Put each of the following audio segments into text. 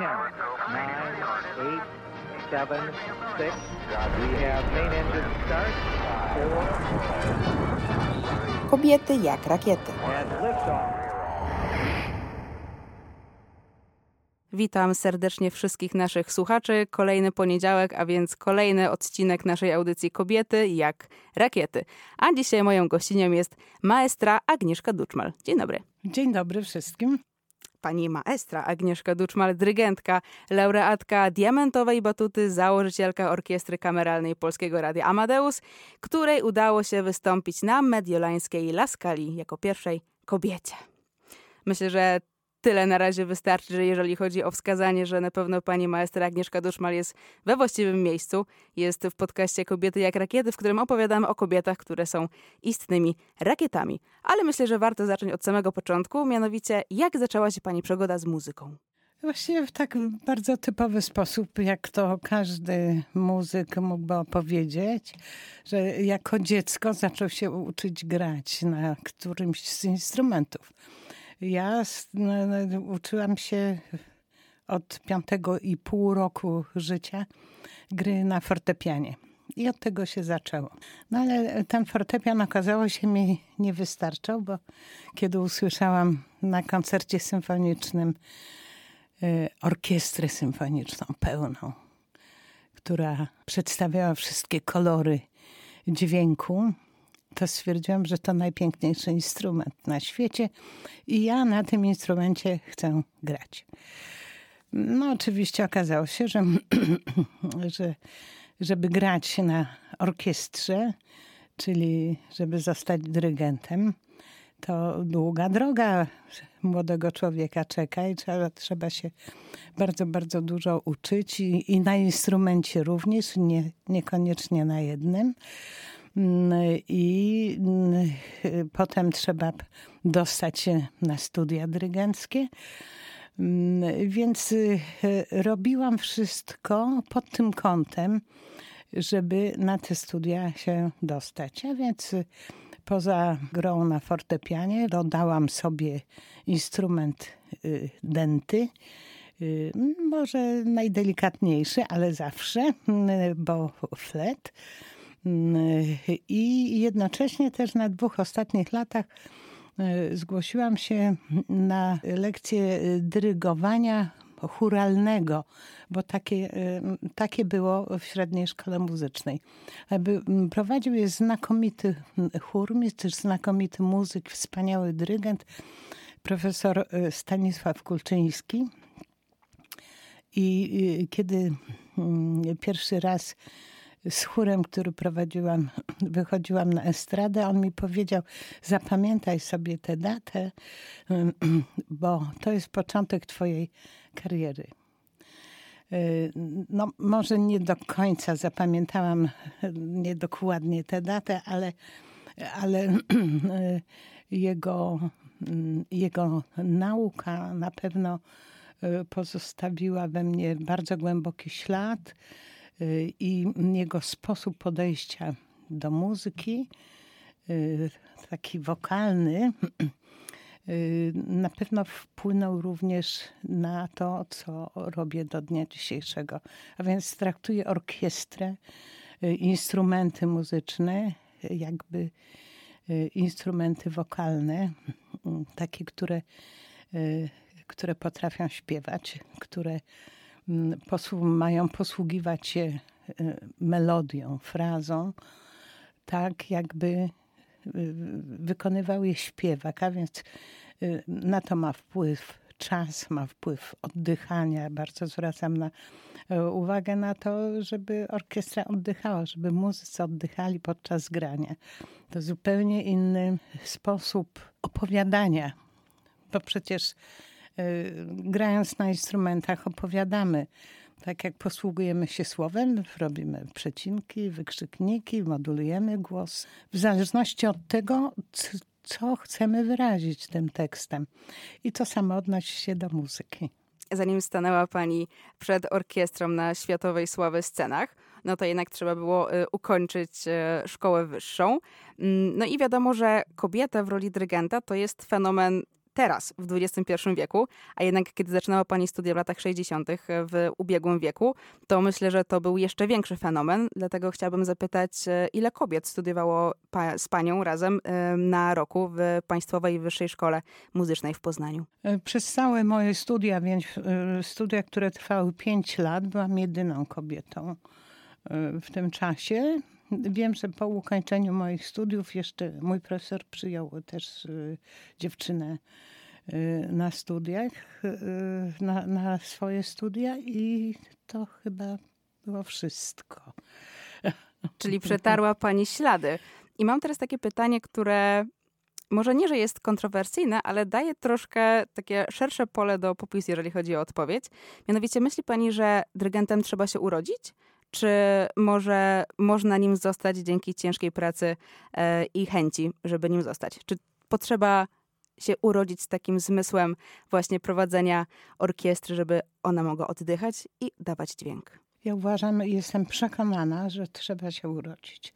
10, 9, 8, 7, 6. We have main engine start. 4. Kobiety jak rakiety. And liftoff. Witam serdecznie wszystkich naszych słuchaczy. Kolejny poniedziałek, a więc kolejny odcinek naszej audycji Kobiety jak rakiety. A dzisiaj moją gościnią jest maestra Agnieszka Duczmal. Dzień dobry. Dzień dobry wszystkim. Pani maestra Agnieszka Duczmal, dyrygentka, laureatka Diamentowej Batuty, założycielka Orkiestry Kameralnej Polskiego Radia Amadeus, której udało się wystąpić na mediolańskiej Laskali jako pierwszej kobiecie. Myślę, że tyle na razie wystarczy, że jeżeli chodzi o wskazanie, że na pewno pani maestra Agnieszka Duszmal jest we właściwym miejscu. Jest w podcaście Kobiety jak rakiety, w którym opowiadamy o kobietach, które są istnymi rakietami. Ale myślę, że warto zacząć od samego początku, mianowicie jak zaczęła się pani przygoda z muzyką? Właściwie w tak bardzo typowy sposób, jak to każdy muzyk mógłby opowiedzieć, że jako dziecko zaczął się uczyć grać na którymś z instrumentów. Ja no, no, uczyłam się od piątego i pół roku życia gry na fortepianie. I od tego się zaczęło. No ale ten fortepian okazało się mi nie wystarczał, bo kiedy usłyszałam na koncercie symfonicznym y, orkiestrę symfoniczną pełną, która przedstawiała wszystkie kolory dźwięku, to stwierdziłam, że to najpiękniejszy instrument na świecie i ja na tym instrumencie chcę grać. No, oczywiście okazało się, że, że żeby grać na orkiestrze, czyli żeby zostać dyrygentem, to długa droga młodego człowieka czeka i trzeba, trzeba się bardzo, bardzo dużo uczyć i, i na instrumencie również, nie, niekoniecznie na jednym. Mm, I mm, potem trzeba dostać się na studia dyrygenckie. Mm, więc y, robiłam wszystko pod tym kątem, żeby na te studia się dostać. A więc y, poza grą na fortepianie dodałam sobie instrument y, denty. Może najdelikatniejszy, ale zawsze, bo flet. I jednocześnie też na dwóch ostatnich latach e, zgłosiłam się na lekcję dyrygowania churalnego, bo takie, takie było w średniej szkole muzycznej. Aby prowadził je znakomity chórmistrz, znakomity muzyk, wspaniały dyrygent, profesor Stanisław Kulczyński. I kiedy pierwszy raz z chórem, który prowadziłam, wychodziłam na estradę, on mi powiedział: Zapamiętaj sobie tę datę, bo to jest początek Twojej kariery. Y, no, może nie do końca zapamiętałam niedokładnie tę datę, ale, ale jego, jego nauka na pewno y, pozostawiła we mnie bardzo głęboki ślad i jego sposób podejścia do muzyki, y, taki wokalny, y, na pewno wpłynął również na to, co robię do dnia dzisiejszego. A więc traktuję orkiestrę, instrumenty muzyczne, jakby instrumenty wokalne, takie, które, które potrafią śpiewać, które Mm, mają posługiwać się e, melodią, frazą, tak jakby e, wykonywał je śpiewak, a więc e, na to ma wpływ czas, ma wpływ oddychania. Bardzo zwracam na, uwagę na to, żeby orkiestra oddychała, żeby muzycy oddychali podczas grania. To zupełnie inny sposób opowiadania, bo przecież grając na instrumentach opowiadamy. Tak jak posługujemy się słowem, robimy przecinki, wykrzykniki, modulujemy głos. W zależności od tego, co chcemy wyrazić tym tekstem. I to samo odnosi się do muzyki. Zanim stanęła pani przed orkiestrą na światowej sławy scenach, no to jednak trzeba było y, ukończyć y, szkołę wyższą. Mm, no i wiadomo, że kobieta w roli dyrygenta to jest fenomen teraz, w XXI wieku, a jednak kiedy zaczynała pani studia w latach 60. w ubiegłym wieku, to myślę, że to był jeszcze większy fenomen. Dlatego chciałabym zapytać, e, ile kobiet studiowało pa z panią razem e, na roku w Państwowej Wyższej Szkole Muzycznej w Poznaniu? E, przez całe moje studia, więc studia, które trwały 5 lat, byłam jedyną kobietą w tym czasie. Wiem, że po ukończeniu moich studiów jeszcze mój profesor przyjął też y, dziewczynę y, na studiach, y, na, na swoje studia i to chyba było wszystko. Czyli przetarła pani ślady. I mam teraz takie pytanie, które może nie, że jest kontrowersyjne, ale daje troszkę takie szersze pole do popisu, jeżeli chodzi o odpowiedź. Mianowicie myśli pani, że dyrygentem trzeba się urodzić? Czy może można nim zostać dzięki ciężkiej pracy e, i chęci, żeby nim zostać? Czy potrzeba się urodzić z takim zmysłem właśnie prowadzenia orkiestry, żeby ona mogła oddychać i dawać dźwięk? Ja uważam, jestem przekonana, że trzeba się urodzić.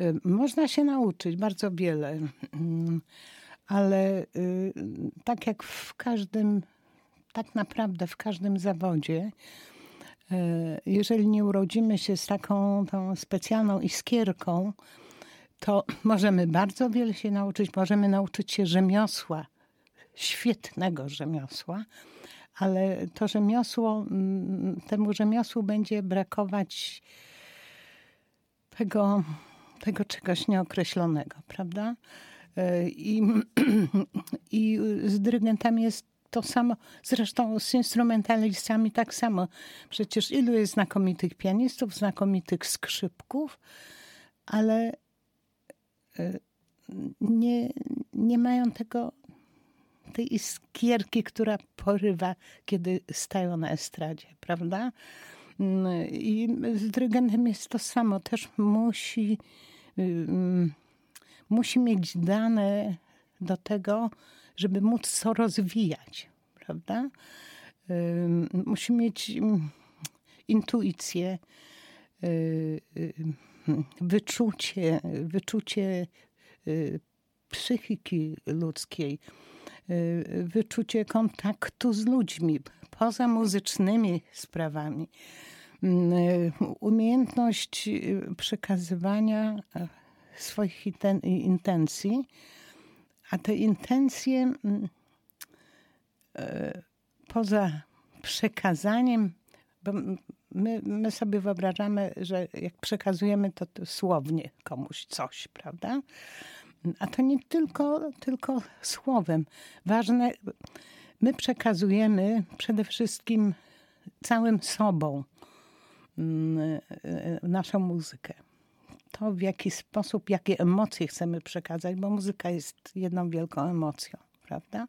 E, można się nauczyć bardzo wiele, mm, ale y, tak jak w każdym, tak naprawdę w każdym zawodzie, jeżeli nie urodzimy się z taką tą specjalną iskierką, to możemy bardzo wiele się nauczyć. Możemy nauczyć się rzemiosła, świetnego rzemiosła, ale to rzemiosło, mm, temu rzemiosłu będzie brakować tego, tego czegoś nieokreślonego, prawda? E, I, I z dyrygentami jest to samo, zresztą z instrumentalistami tak samo. Przecież ilu jest znakomitych pianistów, znakomitych skrzypków, ale e, nie, nie mają tego, tej iskierki, która porywa, kiedy stają na estradzie, prawda? Mm, I z dyrygentem jest to samo. Też musi, mm, musi mieć dane do tego, żeby móc to rozwijać, prawda? Musi mieć intuicję, y, y, wyczucie, wyczucie y, psychiki ludzkiej, wyczucie kontaktu z ludźmi, poza muzycznymi sprawami. Umiejętność przekazywania swoich intencji, a te intencje mm, e, poza przekazaniem, bo my, my sobie wyobrażamy, że jak przekazujemy to, to słownie komuś coś, prawda? A to nie tylko, tylko słowem. Ważne, my przekazujemy przede wszystkim całym sobą mm, e, naszą muzykę to, w jaki sposób, jakie emocje chcemy przekazać, bo muzyka jest jedną wielką emocją, prawda?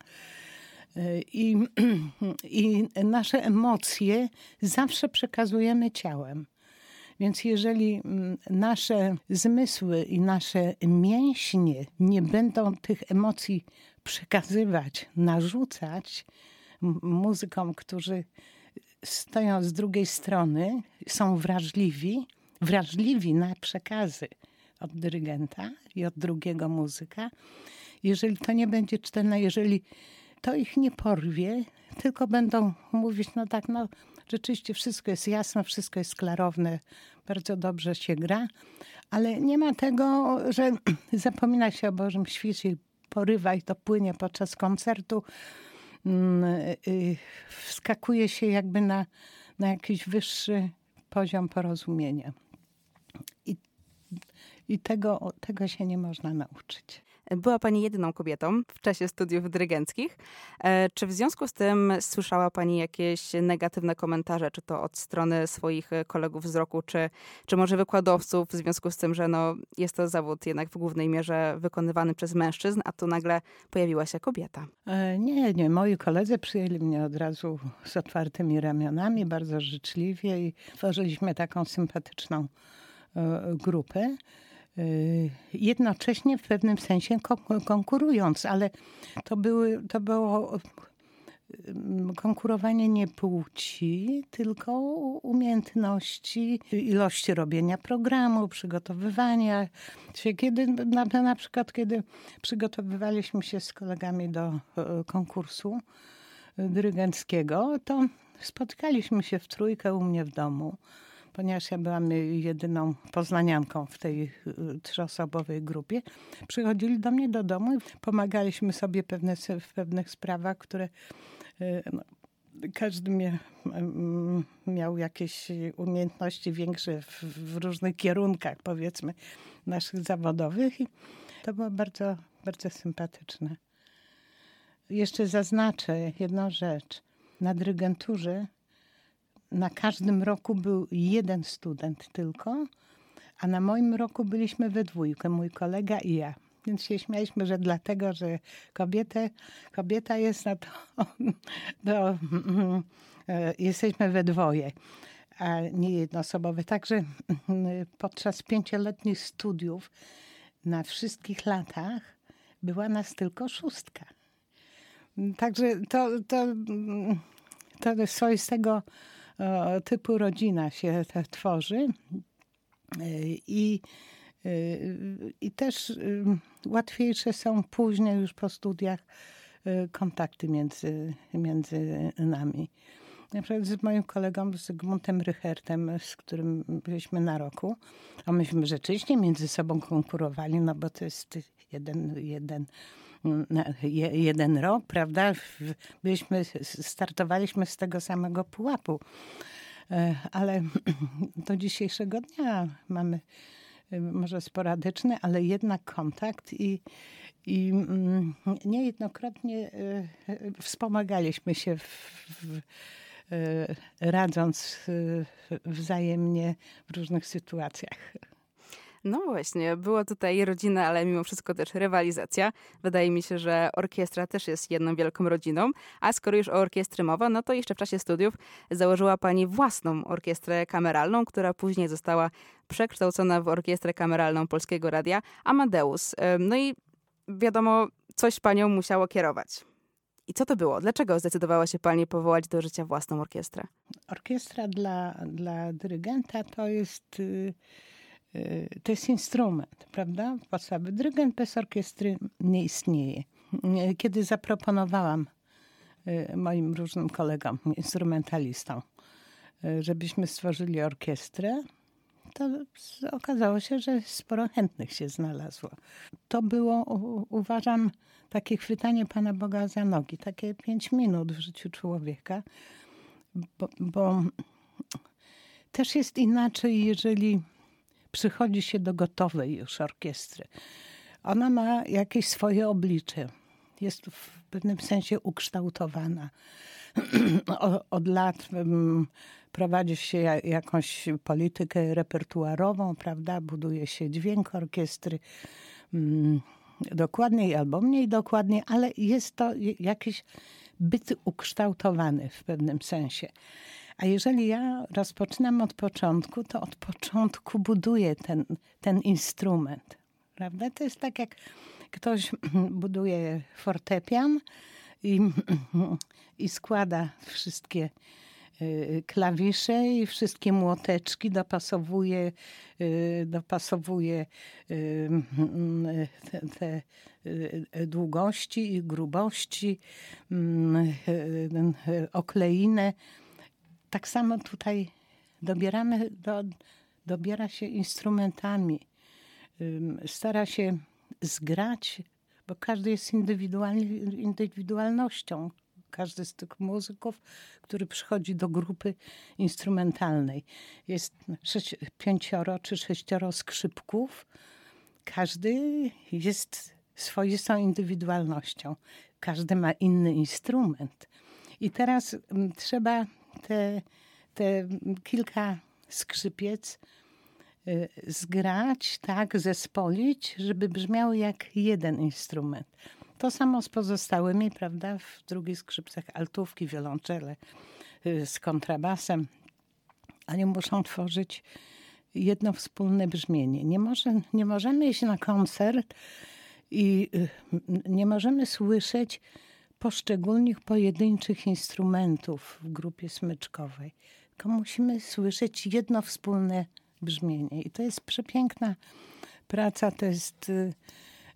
I, I nasze emocje zawsze przekazujemy ciałem. Więc jeżeli mm, nasze zmysły i nasze mięśnie nie będą tych emocji przekazywać, narzucać muzykom, którzy stoją z drugiej strony, są wrażliwi, wrażliwi na przekazy od dyrygenta i od drugiego muzyka. Jeżeli to nie będzie czytelne, jeżeli to ich nie porwie, tylko będą mówić, no tak, no rzeczywiście wszystko jest jasne, wszystko jest klarowne, bardzo dobrze się gra, ale nie ma tego, że zapomina się o Bożym świecie, porywa i to płynie podczas koncertu, mm, y, y, wskakuje się jakby na, na jakiś wyższy poziom porozumienia. I, i tego, tego się nie można nauczyć. Była Pani jedyną kobietą w czasie studiów dyrygenckich. E, czy w związku z tym słyszała Pani jakieś negatywne komentarze, czy to od strony swoich kolegów z roku, czy, czy może wykładowców, w związku z tym, że no, jest to zawód jednak w głównej mierze wykonywany przez mężczyzn, a tu nagle pojawiła się kobieta? E, nie, nie. Moi koledzy przyjęli mnie od razu z otwartymi ramionami, bardzo życzliwie i tworzyliśmy taką sympatyczną grupę, e, jednocześnie w pewnym sensie konkurując, ale to, były, to było konkurowanie nie płci, tylko umiejętności, ilości robienia programu, przygotowywania się. Kiedy, na, na przykład, kiedy przygotowywaliśmy się z kolegami do e, konkursu dyrygenckiego, to spotkaliśmy się w trójkę u mnie w domu ponieważ ja byłam jedyną poznanianką w tej y, trzyosobowej grupie, przychodzili do mnie do domu i pomagaliśmy sobie pewne, w pewnych sprawach, które y, no, każdy mm, miał jakieś umiejętności większe w, w, różnych kierunkach, powiedzmy, naszych zawodowych. I to było bardzo, bardzo sympatyczne. Jeszcze zaznaczę jedną rzecz. Na dyrygenturze na każdym roku był jeden student tylko, a na moim roku byliśmy we dwójkę, mój kolega i ja. Więc się śmialiśmy, że dlatego, że kobietę, kobieta jest na to, to jesteśmy we dwoje, a nie jednoosobowe. Także podczas pięcioletnich studiów na wszystkich latach była nas tylko szóstka. Także to, to, to swoistego typu rodzina się tworzy. I, i też łatwiejsze są później już po studiach kontakty między, między nami. Na przykład z moim kolegą Zygmuntem Rychertem, z którym byliśmy na roku, a myśmy rzeczywiście między sobą konkurowali, no bo to jest jeden, jeden jeden rok, prawda? Byliśmy, startowaliśmy z tego samego pułapu. E, ale do dzisiejszego dnia mamy e, może sporadyczny, ale jednak kontakt i, i mm, niejednokrotnie e, wspomagaliśmy się w, w, radząc wzajemnie w różnych sytuacjach. No właśnie, była tutaj rodzina, ale mimo wszystko też rywalizacja. Wydaje mi się, że orkiestra też jest jedną wielką rodziną. A skoro już o orkiestry mowa, no to jeszcze w czasie studiów założyła pani własną orkiestrę kameralną, która później została przekształcona w orkiestrę kameralną Polskiego Radia Amadeus. No i wiadomo, coś panią musiało kierować. I co to było? Dlaczego zdecydowała się pani powołać do życia własną orkiestrę? Orkiestra dla, dla dyrygenta to jest Y, to jest instrument, prawda? Podstawy. Dyrygent bez orkiestry nie istnieje. Y, kiedy zaproponowałam y, moim różnym kolegom, instrumentalistom, żebyśmy stworzyli orkiestrę, to okazało się, że sporo chętnych się znalazło. To było, uważam, takie chwytanie Pana Boga za nogi, takie pięć minut w życiu człowieka, bo, bo też jest inaczej, jeżeli przychodzi się do gotowej już orkiestry. Ona ma jakieś swoje oblicze. Jest w pewnym sensie ukształtowana. Od lat prowadzi się jakąś politykę repertuarową, prawda? Buduje się dźwięk orkiestry dokładniej albo mniej dokładnie, ale jest to jakiś byt ukształtowany w pewnym sensie. A jeżeli ja rozpoczynam od początku, to od początku buduję ten, ten instrument. Prawda? To jest tak, jak ktoś buduje fortepian i, i składa wszystkie y, klawisze i wszystkie młoteczki dopasowuje, y, dopasowuje y, te, te długości i grubości, mm, okleinę tak samo tutaj dobieramy, do, dobiera się instrumentami. Stara się zgrać, bo każdy jest indywidualnością. Każdy z tych muzyków, który przychodzi do grupy instrumentalnej. Jest sześć, pięcioro czy sześcioro skrzypków. Każdy jest swoistą indywidualnością. Każdy ma inny instrument. I teraz trzeba te, te kilka skrzypiec y, zgrać, tak, zespolić, żeby brzmiały jak jeden instrument. To samo z pozostałymi, prawda, w drugich skrzypcach altówki, wiolonczele y, z kontrabasem. Oni muszą tworzyć jedno wspólne brzmienie. Nie, może, nie możemy iść na koncert i y, nie możemy słyszeć poszczególnych pojedynczych instrumentów w grupie smyczkowej, tylko musimy słyszeć jedno wspólne brzmienie. I to jest przepiękna praca, to jest, y,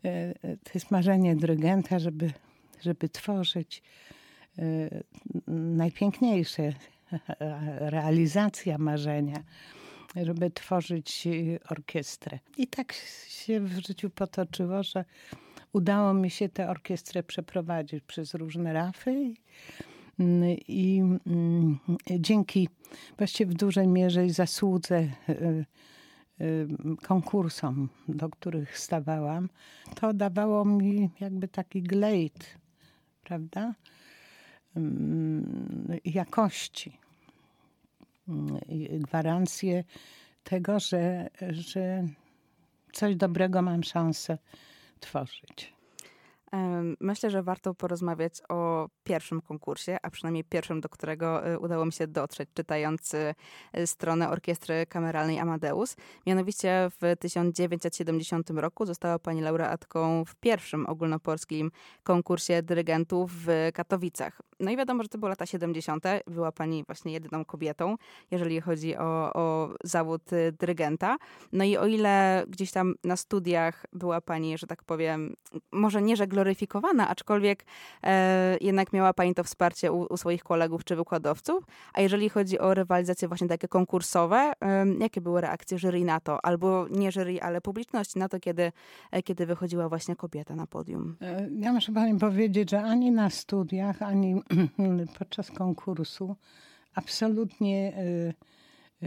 y, to jest marzenie dyrygenta, żeby, żeby tworzyć y, najpiękniejsze realizacja marzenia, żeby tworzyć orkiestrę. I tak się w życiu potoczyło, że udało mi się tę orkiestrę przeprowadzić przez różne rafy. I mm, dzięki właściwie w dużej mierze zasłudze y, y, konkursom, do których stawałam, to dawało mi jakby taki glejt, prawda? Mm, jakości, gwarancję tego, że, że coś dobrego mam szansę tworzyć. Myślę, że warto porozmawiać o pierwszym konkursie, a przynajmniej pierwszym, do którego y, udało mi się dotrzeć, czytając y, stronę Orkiestry Kameralnej Amadeus. Mianowicie w 1970 roku została pani laureatką w pierwszym ogólnopolskim konkursie dyrygentów w Katowicach. No i wiadomo, że to były lata 70. Była pani właśnie jedyną kobietą, jeżeli chodzi o, o zawód y, dyrygenta. No i o ile gdzieś tam na studiach była pani, że tak powiem, może nie, że gloryfikowana, aczkolwiek e, jednak miała pani to wsparcie u, u, swoich kolegów czy wykładowców. A jeżeli chodzi o rywalizacje właśnie takie konkursowe, e, jakie były reakcje jury na to? Albo nie jury, ale publiczności na to, kiedy, e, kiedy wychodziła właśnie kobieta na podium? E, ja muszę pani powiedzieć, że ani na studiach, ani podczas konkursu absolutnie e,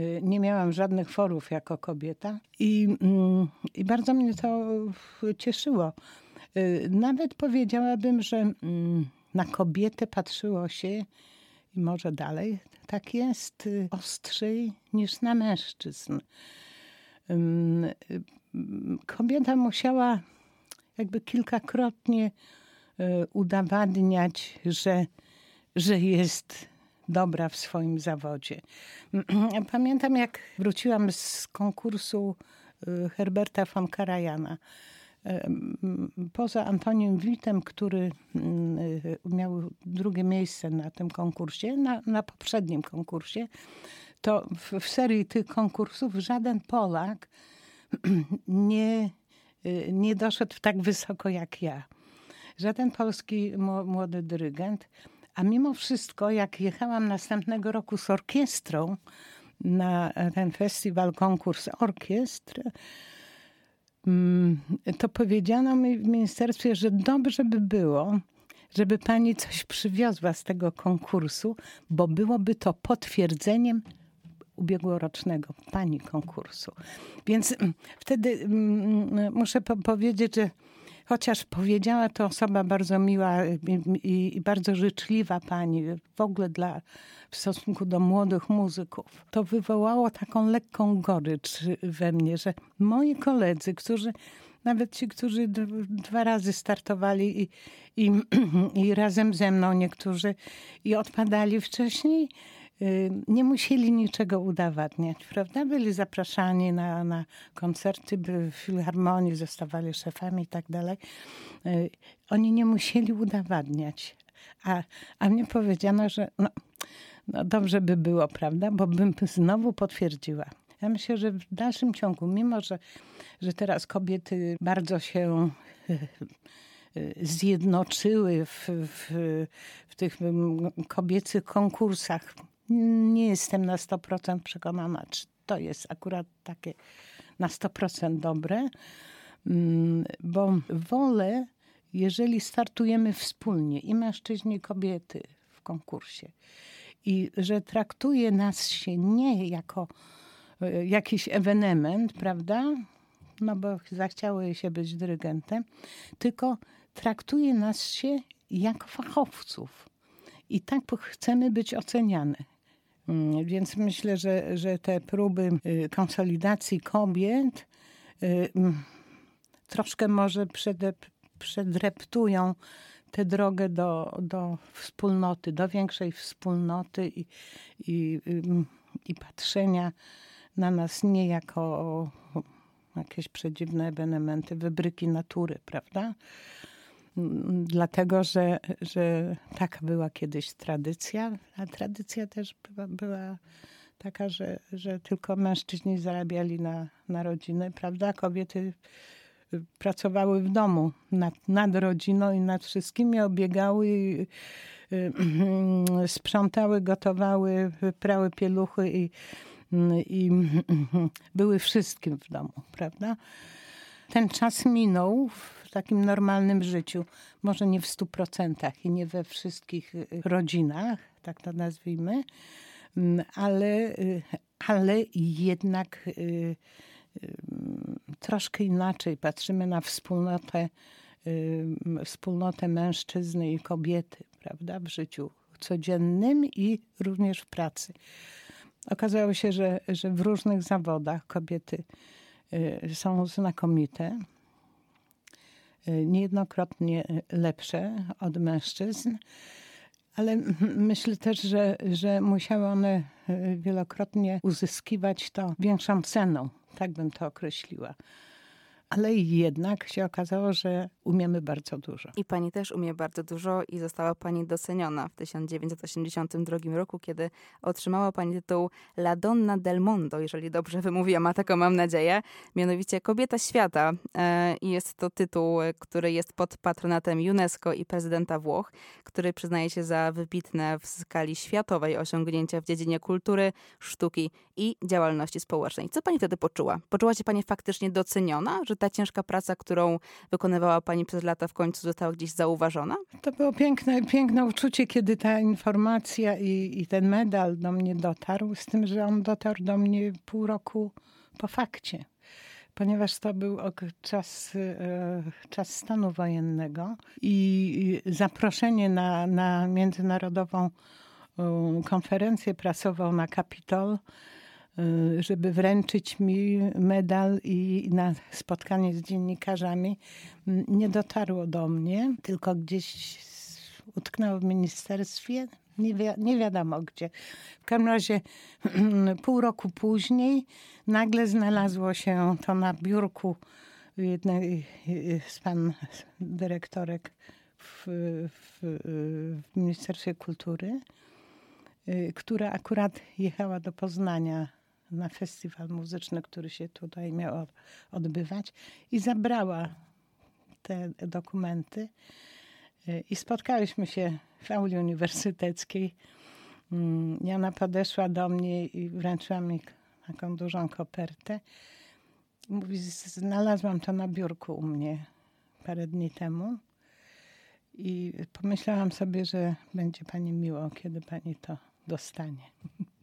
e, nie miałam żadnych forów jako kobieta i, mm, i bardzo mnie to cieszyło. Y, nawet powiedziałabym, że mm, na kobietę patrzyło się i może dalej tak jest y, ostrzej niż na mężczyzn. Y, kobieta musiała jakby kilkakrotnie udowadniać, że, że jest dobra w swoim zawodzie. Pamiętam, jak wróciłam z konkursu Herberta von Karajana poza Antoniem Witem, który mm, miał drugie miejsce na tym konkursie, na, na poprzednim konkursie, to w, w serii tych konkursów żaden Polak nie, y, nie doszedł tak wysoko jak ja. Żaden polski młody dyrygent. A mimo wszystko, jak jechałam następnego roku z orkiestrą na ten festiwal, konkurs orkiestr, to powiedziano mi w ministerstwie, że dobrze by było, żeby pani coś przywiozła z tego konkursu, bo byłoby to potwierdzeniem ubiegłorocznego pani konkursu. Więc mm, wtedy mm, muszę powiedzieć, że chociaż powiedziała to osoba bardzo miła i, i, bardzo życzliwa pani, w ogóle dla, w stosunku do młodych muzyków, to wywołało taką lekką gorycz we mnie, że moi koledzy, którzy nawet ci, którzy dwa razy startowali i, i, i razem ze mną niektórzy i odpadali wcześniej, Y, nie musieli niczego udowadniać, prawda? Byli zapraszani na, na koncerty, w filharmonii, zostawali szefami i tak dalej. Y, oni nie musieli udowadniać. A, a mnie powiedziano, że no, no dobrze by było, prawda? Bo bym znowu potwierdziła. Ja myślę, że w dalszym ciągu, mimo że, że teraz kobiety bardzo się y, zjednoczyły w, w, w tych kobiecych konkursach nie jestem na 100% przekonana, czy to jest akurat takie na 100% dobre, mm, bo wolę, jeżeli startujemy wspólnie i mężczyźni, i kobiety w konkursie i że traktuje nas się nie jako e, jakiś ewenement, prawda? No bo zachciały się być dyrygentem, tylko traktuje nas się jako fachowców. I tak chcemy być oceniane. Mm, więc myślę, że, że te próby y, konsolidacji kobiet y, mm, troszkę może przedep, przedreptują tę drogę do, do wspólnoty, do większej wspólnoty i, i, i patrzenia na nas nie jako jakieś przedziwne ewenementy, wybryki natury, prawda? Dlatego że, że taka była kiedyś tradycja, a tradycja też była, była taka, że, że tylko mężczyźni zarabiali na, na rodzinę, prawda? Kobiety pracowały w domu nad, nad rodziną i nad wszystkimi, obiegały, y, y, sprzątały, gotowały, prały pieluchy i, i były wszystkim w domu, prawda? Ten czas minął w takim normalnym życiu, może nie w stu procentach i nie we wszystkich y, rodzinach, tak to nazwijmy, ale, ale jednak troszkę inaczej patrzymy na wspólnotę, wspólnotę mężczyzny i kobiety, prawda, w życiu codziennym i również w pracy. Okazało się, że, że w różnych zawodach kobiety y, są znakomite, y, niejednokrotnie lepsze od mężczyzn, ale myślę też, że, że musiały one y, wielokrotnie uzyskiwać to większą ceną tak bym to określiła ale jednak się okazało, że umiemy bardzo dużo. I pani też umie bardzo dużo i została pani doceniona w 1982 roku, kiedy otrzymała pani tytuł La Donna del Mondo, jeżeli dobrze wymówiłam, a taką mam nadzieję, mianowicie Kobieta Świata. E, I jest to tytuł, który jest pod patronatem UNESCO i prezydenta Włoch, który przyznaje się za wybitne w skali światowej osiągnięcia w dziedzinie kultury, sztuki i działalności społecznej. Co pani wtedy poczuła? Poczuła się pani faktycznie doceniona, że ta ciężka praca, którą wykonywała pani przez lata w końcu została gdzieś zauważona? To było piękne, piękne uczucie, kiedy ta informacja i, i ten medal do mnie dotarł, z tym, że on dotarł do mnie pół roku po fakcie ponieważ to był czas, e, czas stanu wojennego i zaproszenie na, na międzynarodową konferencję prasową na Kapitol żeby wręczyć mi medal i na spotkanie z dziennikarzami nie dotarło do mnie, tylko gdzieś utknęło w ministerstwie, nie, wi nie wiadomo gdzie. W każdym razie pół roku później nagle znalazło się to na biurku jednej z pan dyrektorek w, w, w Ministerstwie Kultury, y, która akurat jechała do Poznania na festiwal muzyczny, który się tutaj miał odbywać i zabrała te dokumenty. Y, I spotkaliśmy się w auli uniwersyteckiej. Mm, Jana podeszła do mnie i wręczyła mi taką dużą kopertę. Mówi, znalazłam to na biurku u mnie parę dni temu. I pomyślałam sobie, że będzie pani miło, kiedy pani to dostanie.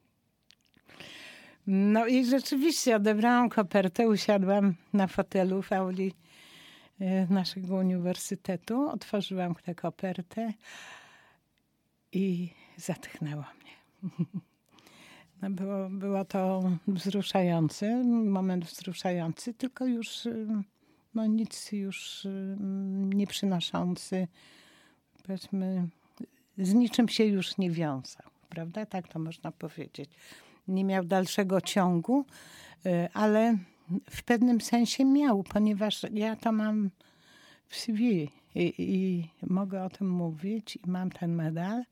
No i rzeczywiście odebrałam kopertę, usiadłam na fotelu w auli e, naszego uniwersytetu, otworzyłam tę kopertę i zatchnęło mnie. No było, było to wzruszający, moment wzruszający, tylko już no nic już nie przynoszący, powiedzmy, z niczym się już nie wiązał, prawda? Tak to można powiedzieć nie miał dalszego ciągu, y, ale w pewnym sensie miał, ponieważ ja to mam w CV i, i mogę o tym mówić i mam ten medal.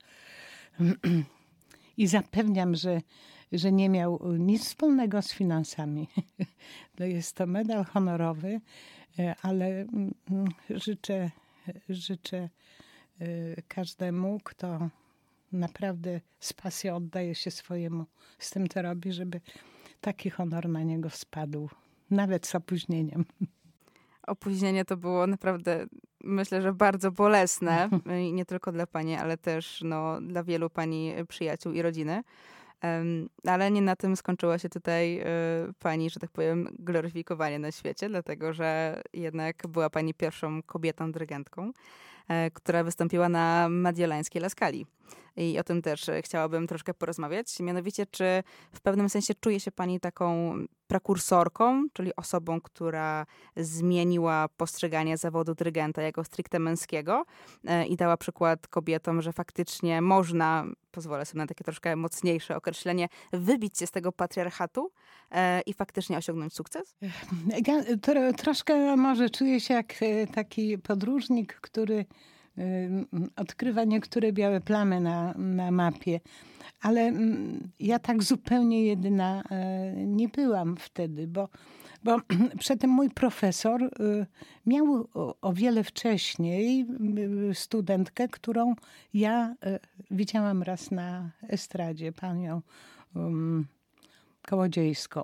I zapewniam, że, że nie miał nic wspólnego z finansami. To jest to medal honorowy, y, ale mm, życzę, życzę y, każdemu, kto naprawdę z pasją oddaje się swojemu z tym, co robi, żeby taki honor na niego spadł, nawet z opóźnieniem. Opóźnienie to było naprawdę, myślę, że bardzo bolesne. Nie tylko dla pani, ale też no, dla wielu pani przyjaciół i rodziny. Um, ale nie na tym skończyła się tutaj y, pani, że tak powiem, gloryfikowanie na świecie, dlatego że jednak była pani pierwszą kobietą dyrygentką, y, która wystąpiła na Mediolańskiej Laskali i o tym też e, chciałabym troszkę porozmawiać. Mianowicie, czy w pewnym sensie czuje się pani taką prekursorką, czyli osobą, która zmieniła postrzeganie zawodu dyrygenta jako stricte męskiego e, i dała przykład kobietom, że faktycznie można pozwolę sobie na takie troszkę mocniejsze określenie, wybić się z tego patriarchatu e, i faktycznie osiągnąć sukces? Ja tro, troszkę może czuję się jak taki podróżnik, który odkrywa niektóre białe plamy na, na mapie. Ale mm, ja tak zupełnie jedyna e, nie byłam wtedy, bo, bo przedtem mój profesor y, miał o wiele wcześniej y, studentkę, którą ja e, widziałam raz na estradzie, panią Kołodziejską.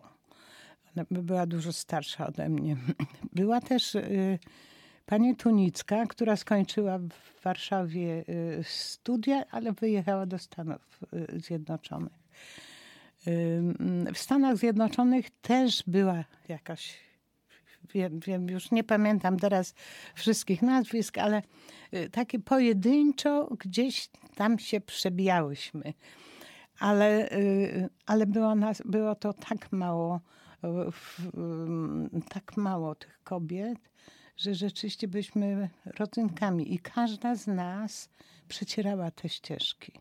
Ona była dużo starsza ode mnie. Była też y, Pani Tunicka, która skończyła w Warszawie y, studia, ale wyjechała do Stanów y, Zjednoczonych. W Stanach Zjednoczonych też była jakaś, wiem, wiem, już nie pamiętam teraz wszystkich nazwisk, ale y, takie pojedynczo gdzieś tam się przebijałyśmy. Ale, ale było, nas, było to tak mało, tak mało tych kobiet że rzeczywiście byliśmy rodzynkami i każda z nas przecierała te ścieżki.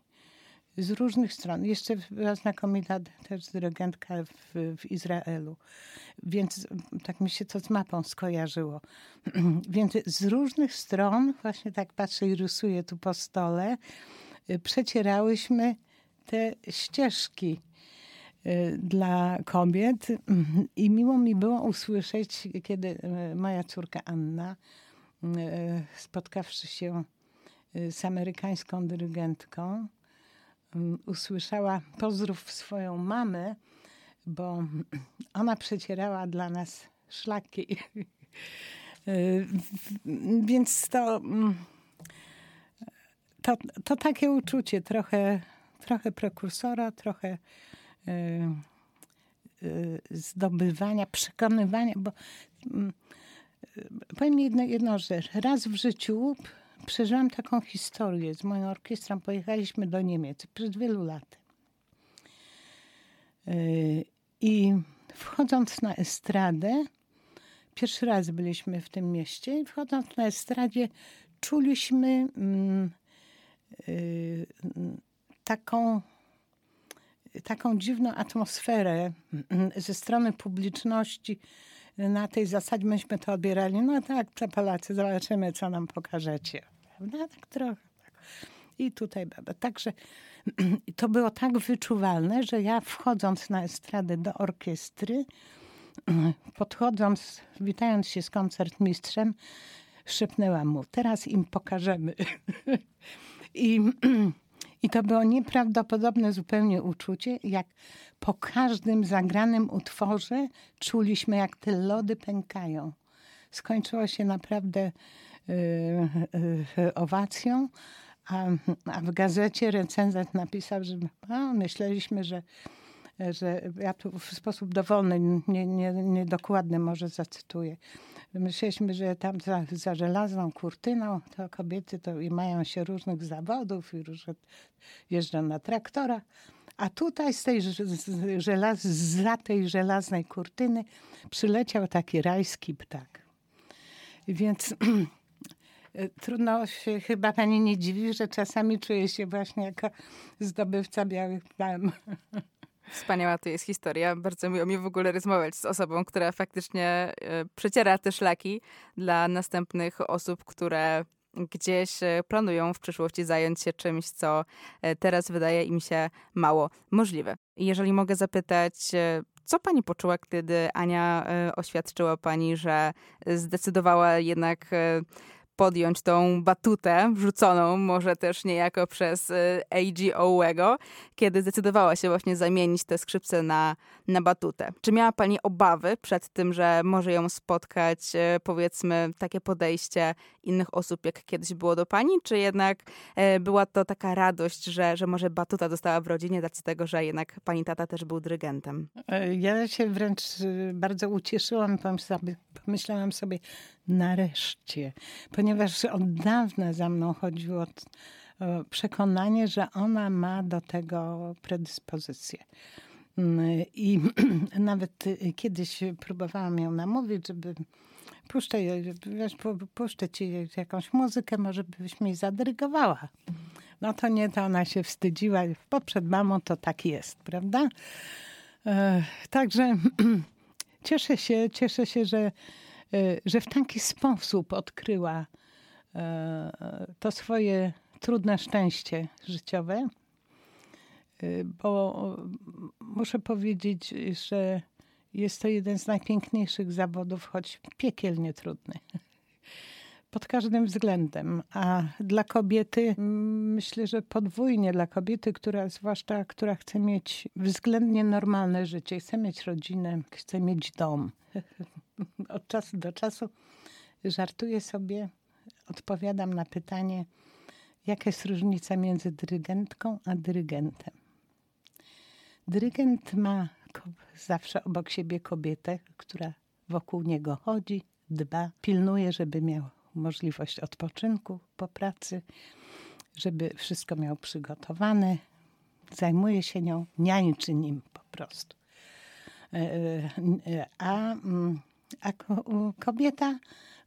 Z różnych stron. Jeszcze była znakomita też dyrygentka w, w Izraelu. Więc tak mi się to z mapą skojarzyło. Więc z różnych stron, właśnie tak patrzę i rysuję tu po stole, przecierałyśmy te ścieżki Y, dla kobiet. I miło mi było usłyszeć, kiedy y, moja córka Anna, y, spotkawszy się z amerykańską dyrygentką, usłyszała pozdrów swoją mamę, bo ona przecierała dla nas szlaki. Więc to, to, to takie uczucie, trochę, trochę prekursora, trochę Y, y, zdobywania, przekonywania, bo mm, powiem jedno, jedną rzecz. Raz w życiu przeżyłam taką historię z moją orkiestrą. Pojechaliśmy do Niemiec przed wielu laty. Y, I wchodząc na estradę, pierwszy raz byliśmy w tym mieście i wchodząc na estradzie czuliśmy mm, taką taką dziwną atmosferę mm, ze strony publiczności. Na tej zasadzie myśmy to odbierali. No tak, to Polacy, zobaczymy, co nam pokażecie. No tak trochę. Tak. I tutaj, także to było tak wyczuwalne, że ja wchodząc na estradę do orkiestry, podchodząc, witając się z koncertmistrzem, szepnęłam mu, teraz im pokażemy. I I to było nieprawdopodobne zupełnie uczucie, jak po każdym zagranym utworze czuliśmy, jak te lody pękają. Skończyło się naprawdę yy, yy, owacją, a, a, w gazecie recenzent napisał, że a, myśleliśmy, że, że ja tu w sposób dowolny, niedokładny nie, nie może zacytuję, Myśleliśmy, że tam za, za żelazną kurtyną to kobiety to i mają się różnych zawodów i różne, jeżdżą na traktora. A tutaj z tej żelaz, za tej żelaznej kurtyny przyleciał taki rajski ptak. Więc trudno się, chyba pani nie dziwi, że czasami czuję się właśnie jako zdobywca białych plam. Wspaniała to jest historia. Bardzo miło mi w ogóle rozmawiać z osobą, która faktycznie e, przeciera te szlaki dla następnych osób, które gdzieś e, planują w przyszłości zająć się czymś, co e, teraz wydaje im się mało możliwe. Jeżeli mogę zapytać, co pani poczuła, kiedy Ania oświadczyła pani, że zdecydowała jednak podjąć tą batutę wrzuconą może też niejako przez y, AGO-ego, kiedy zdecydowała się właśnie zamienić te skrzypce na, na batutę. Czy miała Pani obawy przed tym, że może ją spotkać y, powiedzmy takie podejście innych osób, jak kiedyś było do Pani, czy jednak y, była to taka radość, że, że może batuta dostała w rodzinie, z tego, że jednak Pani tata też był dyrygentem? E, ja się wręcz bardzo ucieszyłam, pomyślałam sobie, nareszcie, ponieważ od dawna za mną chodziło przekonanie, że ona ma do tego predyspozycję. Mm, I nawet y, kiedyś próbowałam ją namówić, żeby puszczę, wiesz, puszczę ci jakąś muzykę, może byś mi zadyrygowała. No to nie, to ona się wstydziła. Bo przed mamą to tak jest, prawda? E, także cieszę się, cieszę się, że, e, że w taki sposób odkryła e, to swoje trudne szczęście życiowe. E, bo muszę powiedzieć, że jest to jeden z najpiękniejszych zawodów, choć piekielnie trudny. Pod każdym względem. A dla kobiety, myślę, że podwójnie dla kobiety, która zwłaszcza, która chce mieć względnie normalne życie, chce mieć rodzinę, chce mieć dom. Od czasu do czasu żartuję sobie, odpowiadam na pytanie, jaka jest różnica między dyrygentką a dyrygentem. Dyrygent ma zawsze obok siebie kobietę, która wokół niego chodzi, dba, pilnuje, żeby miał możliwość odpoczynku po pracy, żeby wszystko miał przygotowane, zajmuje się nią, niańczy nim po prostu. E, e, a, mm, a kobieta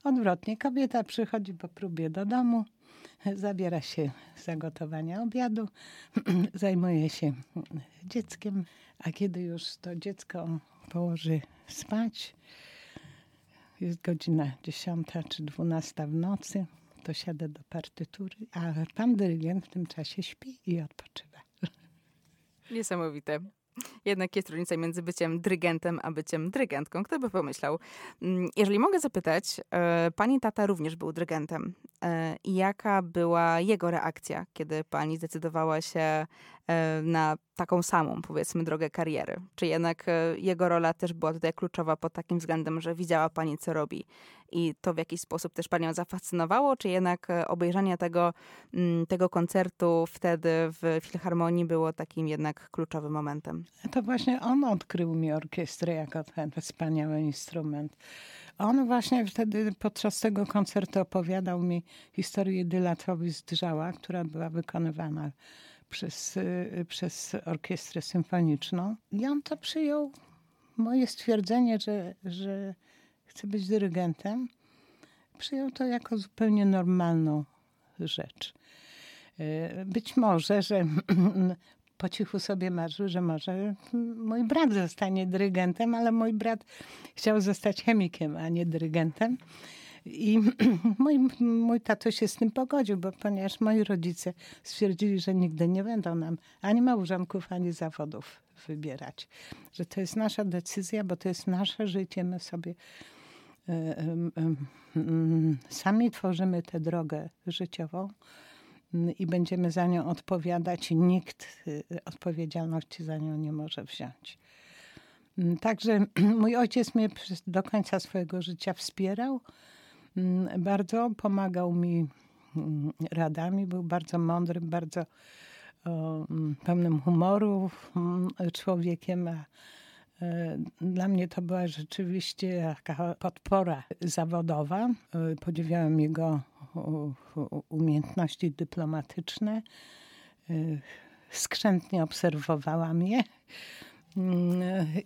odwrotnie. Kobieta przychodzi po próbie do domu, zabiera się za gotowanie obiadu, zajmuje się dzieckiem, a kiedy już to dziecko położy spać, jest godzina 10 czy 12 w nocy, to siada do partytury, a pan dyrygent w tym czasie śpi i odpoczywa. Niesamowite. Jednak jest różnica między byciem dyrygentem a byciem dyrygentką. Kto by pomyślał? Mm, jeżeli mogę zapytać, e, pani tata również był dyrygentem. E, jaka była jego reakcja, kiedy pani zdecydowała się na taką samą, powiedzmy, drogę kariery? Czy jednak jego rola też była tutaj kluczowa pod takim względem, że widziała pani, co robi i to w jakiś sposób też panią zafascynowało, czy jednak obejrzenie tego, mm, tego koncertu wtedy w Filharmonii było takim jednak kluczowym momentem? To właśnie on odkrył mi orkiestrę jako ten wspaniały instrument. On właśnie wtedy podczas tego koncertu opowiadał mi historię Dylatrowi z Drzała, która była wykonywana przez, y, przez orkiestrę symfoniczną. I on to przyjął, moje stwierdzenie, że, że chce być dyrygentem, przyjął to jako zupełnie normalną rzecz. Y, być może, że po cichu sobie marzył, że może mój brat zostanie dyrygentem, ale mój brat chciał zostać chemikiem, a nie dyrygentem. I mój, mój tato się z tym pogodził, bo ponieważ moi rodzice stwierdzili, że nigdy nie będą nam ani małżonków, ani zawodów wybierać. Że to jest nasza decyzja, bo to jest nasze życie. My sobie y, y, sami tworzymy tę drogę życiową i będziemy za nią odpowiadać nikt y, odpowiedzialności za nią nie może wziąć. Mm, także mój ojciec mnie do końca swojego życia wspierał. Mm, bardzo pomagał mi mm, radami, był bardzo mądrym, bardzo o, pełnym humoru człowiekiem. E, dla mnie to była rzeczywiście taka podpora zawodowa. E, podziwiałem jego umiejętności dyplomatyczne. Y, skrzętnie obserwowała mnie y,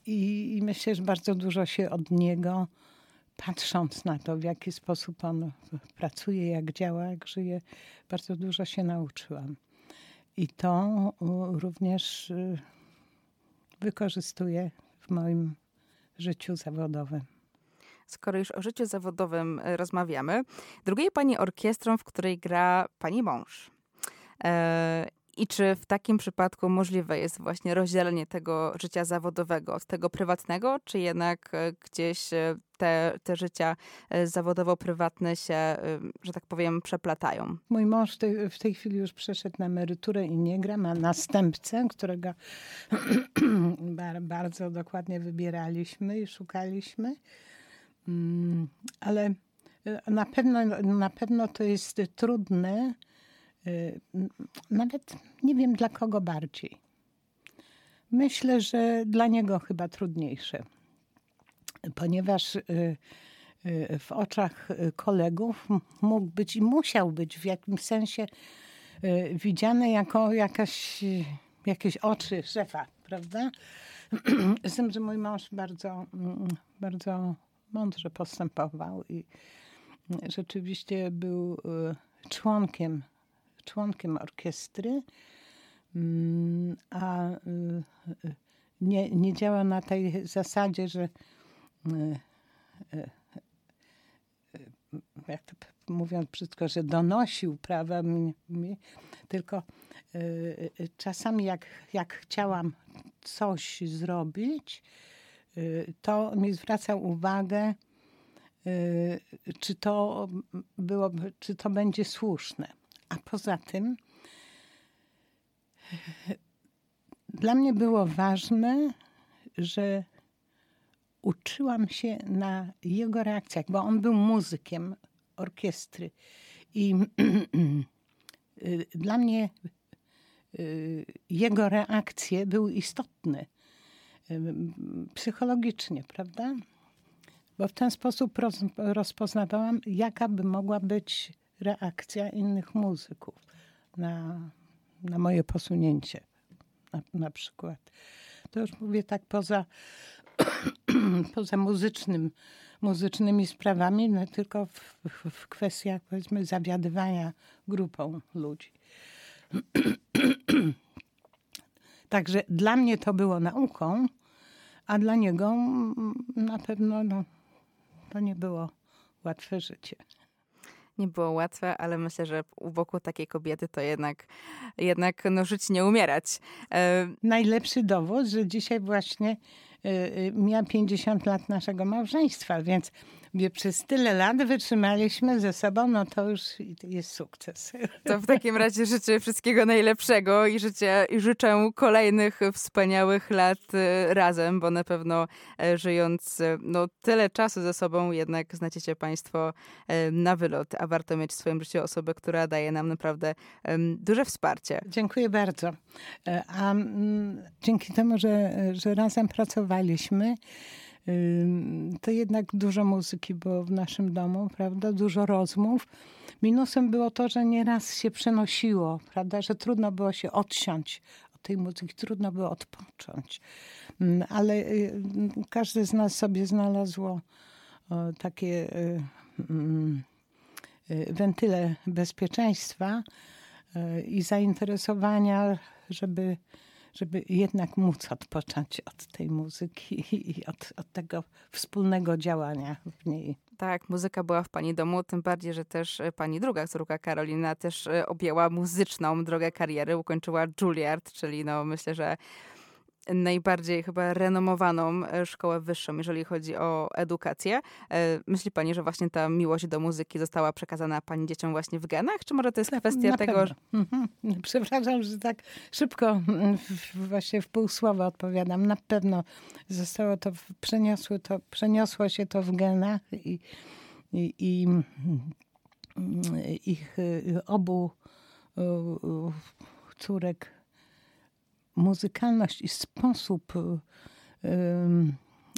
i, myślę, że bardzo dużo się od niego, patrząc na to, w jaki sposób on pracuje, jak działa, jak żyje, bardzo dużo się nauczyłam. I to również y, wykorzystuję w moim życiu zawodowym skoro już o życiu zawodowym e, rozmawiamy. Drugiej pani orkiestrą, w której gra pani mąż. E, I czy w takim przypadku możliwe jest właśnie rozdzielenie tego życia zawodowego od tego prywatnego, czy jednak e, gdzieś te, te życia zawodowo-prywatne się, że tak powiem, przeplatają? Mój mąż w tej chwili już przeszedł na emeryturę i nie gra. Ma następcę, którego bardzo dokładnie wybieraliśmy i szukaliśmy. Mm, ale e, na pewno, na pewno to jest trudne. E, nawet nie wiem dla kogo bardziej. Myślę, że dla niego chyba trudniejsze, ponieważ e, w oczach kolegów mógł być i musiał być w jakimś sensie widziany jako jakaś, jakieś oczy szefa, prawda? Z tym, że mój mąż bardzo, bardzo mądrze postępował i rzeczywiście był członkiem członkiem orkiestry, mm, a y, y, nie, nie działa na tej zasadzie, że y, jak to mówiąc brzydko, że donosił prawa mi, tylko czasami jak, jak chciałam coś zrobić, to mi zwracał uwagę, czy to, czy to będzie słuszne. A poza tym dla mnie było ważne, że uczyłam się na jego reakcjach, bo on był muzykiem orkiestry. I dla mnie y, jego reakcje były istotne y, psychologicznie, prawda? Bo w ten sposób rozpoznawałam, jaka by mogła być reakcja innych muzyków na, na moje posunięcie, na, na przykład. To już mówię tak poza, poza muzycznym, muzycznymi sprawami, no tylko w, w, w kwestiach powiedzmy zawiadywania grupą ludzi. Także dla mnie to było nauką, a dla niego na pewno no, to nie było łatwe życie nie było łatwe, ale myślę, że u boku takiej kobiety to jednak, jednak no, żyć nie umierać. E... Najlepszy dowód, że dzisiaj właśnie y, y, miała 50 lat naszego małżeństwa, więc wie, przez tyle lat wytrzymaliśmy ze sobą, no to już jest sukces. To w takim razie życzę wszystkiego najlepszego i, życzę, i życzę kolejnych wspaniałych lat y, razem, bo na pewno e, żyjąc e, no, tyle czasu ze sobą, jednak znajdziecie Państwo e, na wylot, a warto mieć w swoim życiu osobę, która daje nam naprawdę duże wsparcie. Dziękuję bardzo. A mm, dzięki temu, że, że razem pracowaliśmy, to jednak dużo muzyki było w naszym domu, prawda? Dużo rozmów. Minusem było to, że nieraz się przenosiło, prawda? Że trudno było się odsiąść od tej muzyki, trudno było odpocząć. Ale y, każdy z nas sobie znalazło takie y, y, wentyle bezpieczeństwa i zainteresowania, żeby żeby jednak móc odpocząć od tej muzyki i od, od tego wspólnego działania w niej. Tak, muzyka była w pani domu, tym bardziej, że też e, pani druga córka Karolina też e, objęła muzyczną drogę kariery, ukończyła Juilliard, czyli no myślę, że najbardziej chyba renomowaną e, szkołę wyższą, jeżeli chodzi o edukację. E, myśli pani, że właśnie ta miłość do muzyki została przekazana pani dzieciom właśnie w genach? Czy może to jest kwestia Na tego, że... Mhm. Przepraszam, że tak szybko mm, właśnie w pół słowa odpowiadam. Na pewno zostało to, przeniosło, to, przeniosło się to w genach i, i, i mm, ich y, obu córek muzykalność i sposób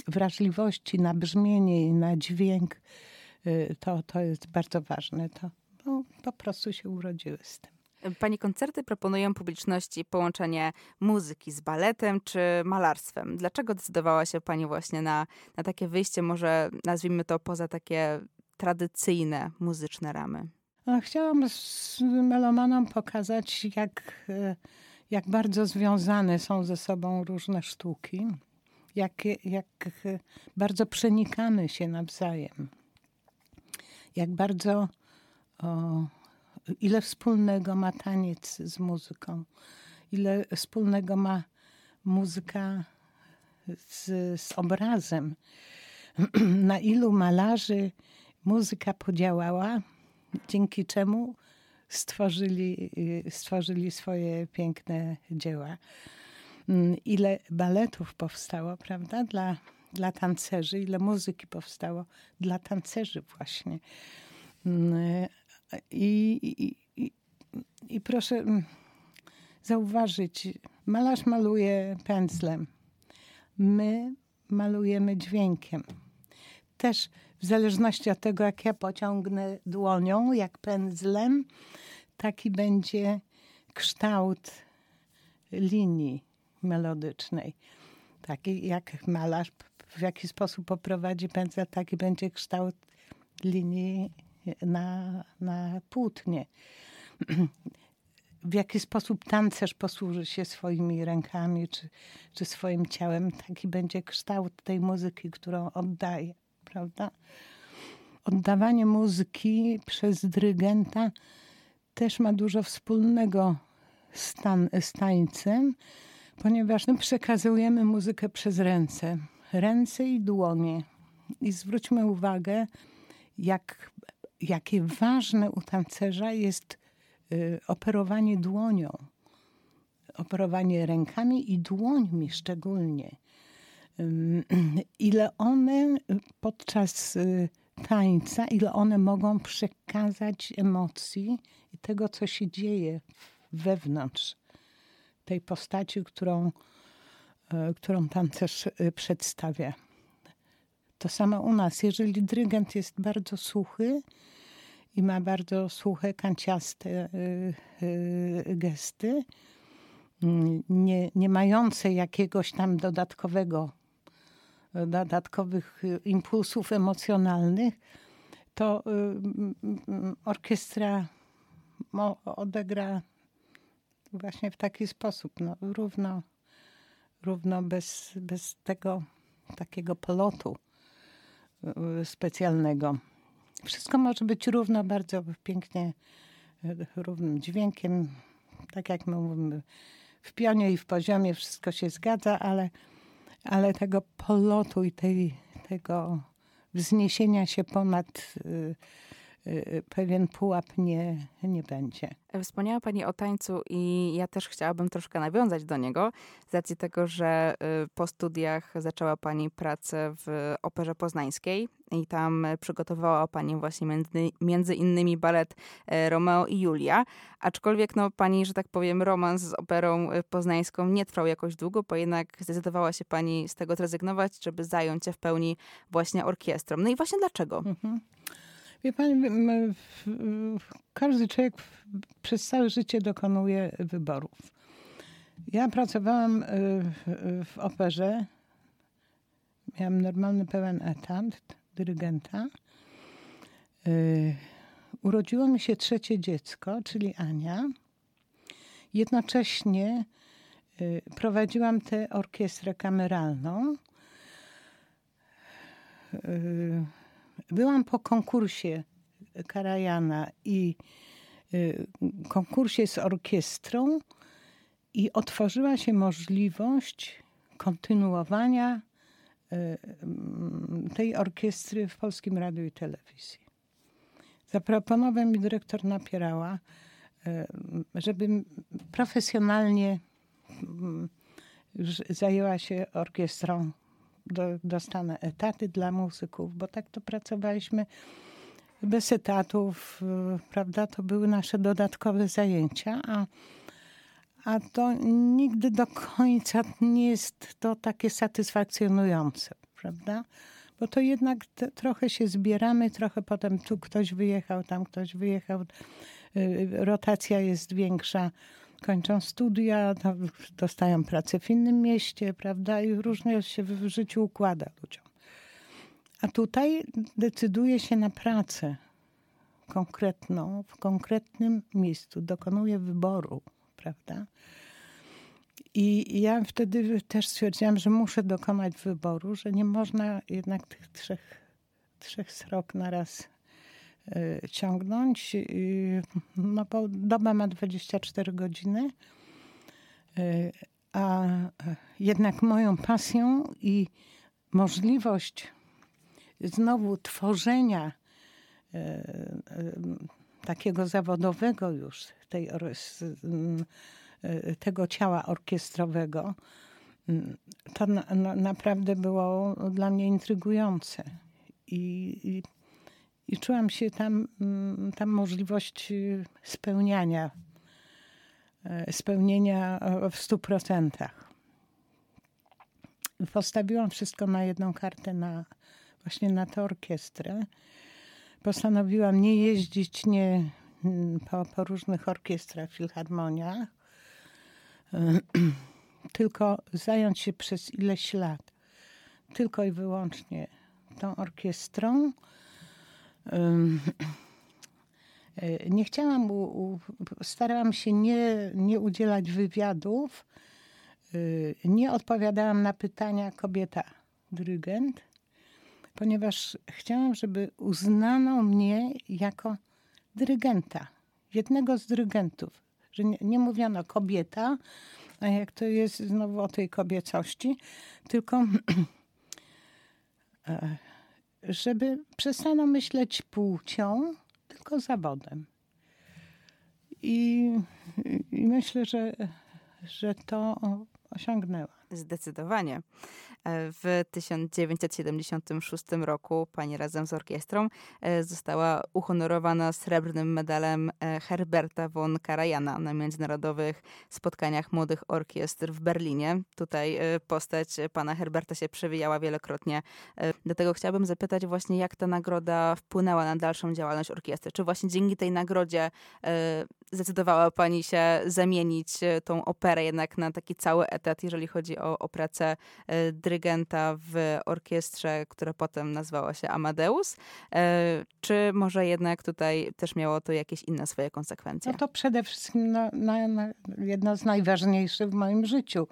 wrażliwości na brzmienie i na dźwięk, y, to, to jest bardzo ważne. To no, po prostu się urodziły z tym. Pani koncerty proponują publiczności połączenie muzyki z baletem czy malarstwem. Dlaczego decydowała się Pani właśnie na, na takie wyjście, może nazwijmy to poza takie tradycyjne muzyczne ramy? No, chciałam z melomanom pokazać, jak y, jak bardzo związane są ze sobą różne sztuki, jak, jak bardzo przenikamy się nawzajem, jak bardzo o, ile wspólnego ma taniec z muzyką, ile wspólnego ma muzyka z, z obrazem, na ilu malarzy muzyka podziałała, dzięki czemu stworzyli, y, stworzyli swoje piękne dzieła. Mm, ile baletów powstało, prawda, dla, dla tancerzy, ile muzyki powstało dla tancerzy właśnie. Mm, I, i, i, i proszę mm, zauważyć, malarz maluje pędzlem, my malujemy dźwiękiem. Też w zależności od tego, jak ja pociągnę dłonią, jak pędzlem, taki będzie kształt linii melodycznej. Taki jak malarz w jaki sposób poprowadzi pędzel, taki będzie kształt linii na, na płótnie. w jaki sposób tancerz posłuży się swoimi rękami czy, czy swoim ciałem, taki będzie kształt tej muzyki, którą oddaje, prawda? Oddawanie muzyki przez dyrygenta też ma dużo wspólnego z, tan, z tańcem, ponieważ no, przekazujemy muzykę przez ręce. Ręce i dłonie. I zwróćmy uwagę, jak, jakie ważne u tancerza jest y, operowanie dłonią. Operowanie rękami i dłońmi szczególnie. ile one podczas y, tańca, ile one mogą przekazać emocji i tego, co się dzieje wewnątrz tej postaci, którą, e, którą tancerz e, przedstawia. To samo u nas. Jeżeli dyrygent jest bardzo suchy i ma bardzo suche, kanciaste e, gesty, mm, nie, nie mające jakiegoś tam dodatkowego, dodatkowych impulsów emocjonalnych, to orkiestra odegra właśnie w taki sposób, no, równo, równo bez, bez tego takiego polotu y, specjalnego. Wszystko może być równo, bardzo pięknie, y, równym dźwiękiem, tak jak my mówimy, w pionie i w poziomie wszystko się zgadza, ale, ale tego polotu i tej, tego wzniesienia się ponad y, pewien pułap nie, nie będzie. Wspomniała Pani o tańcu i ja też chciałabym troszkę nawiązać do niego, z racji tego, że y, po studiach zaczęła Pani pracę w Operze Poznańskiej i tam przygotowała Pani właśnie między, między innymi balet e, Romeo i Julia, aczkolwiek no Pani, że tak powiem, romans z Operą e, Poznańską nie trwał jakoś długo, bo jednak zdecydowała się Pani z tego zrezygnować, żeby zająć się w pełni właśnie orkiestrą. No i właśnie dlaczego? Mhm. Wie pani, każdy człowiek przez całe życie dokonuje wyborów. Ja pracowałam y, w operze. Miałam normalny pełen etat dyrygenta. Y, urodziło mi się trzecie dziecko, czyli Ania. Jednocześnie y, prowadziłam tę orkiestrę kameralną Byłam po konkursie Karajana i y, konkursie z orkiestrą i otworzyła się możliwość kontynuowania y, mm, tej orkiestry w Polskim Radiu i Telewizji. Zaproponował mi dyrektor Napierała, y, żebym profesjonalnie mm, zajęła się orkiestrą do, dostanę etaty dla muzyków, bo tak to pracowaliśmy bez etatów, prawda? To były nasze dodatkowe zajęcia, a, a to nigdy do końca nie jest to takie satysfakcjonujące, prawda? Bo to jednak te, trochę się zbieramy, trochę potem tu ktoś wyjechał, tam ktoś wyjechał, y, rotacja jest większa kończą studia, dostają pracę w innym mieście, prawda? I różnie się w życiu układa ludziom. A tutaj decyduje się na pracę konkretną, w konkretnym miejscu, dokonuje wyboru, prawda? I ja wtedy też stwierdziłam, że muszę dokonać wyboru, że nie można jednak tych trzech, trzech srok na raz Y, ciągnąć. No bo doba ma 24 godziny, y, a jednak moją pasją i możliwość znowu tworzenia y, takiego zawodowego już tej, tego ciała orkiestrowego, to na, na, naprawdę było dla mnie intrygujące. I, i i czułam się tam, mm, tam możliwość y, spełniania, e, spełnienia w stu procentach. Postawiłam wszystko na jedną kartę, na, właśnie na tę orkiestrę. Postanowiłam nie jeździć nie, mm, po, po różnych orkiestrach, filharmoniach, tylko zająć się przez ileś lat tylko i wyłącznie tą orkiestrą E, nie chciałam, starałam się nie, nie udzielać wywiadów, e, nie odpowiadałam na pytania kobieta dyrygent, ponieważ chciałam, żeby uznano mnie jako dyrygenta, jednego z dyrygentów, że nie, nie mówiono kobieta, a jak to jest znowu o tej kobiecości, tylko e, żeby przestano myśleć płcią, tylko zawodem. I, i myślę, że, że to osiągnęła. Zdecydowanie. E, w 1976 roku pani razem z orkiestrą e, została uhonorowana srebrnym medalem e, Herberta von Karajana na międzynarodowych spotkaniach młodych orkiestr w Berlinie. Tutaj postać pana Herberta się przewijała wielokrotnie. Dlatego chciałabym zapytać właśnie, jak ta nagroda wpłynęła na dalszą działalność orkiestry. Czy właśnie dzięki tej nagrodzie zdecydowała pani się zamienić tą operę jednak na taki cały etat, jeżeli chodzi o, o pracę dyrygenta dyrygenta w orkiestrze, która potem nazwała się Amadeus? E, czy może jednak tutaj też miało to jakieś inne swoje konsekwencje? No to przede wszystkim na, na, na jedno z najważniejszych w moim życiu.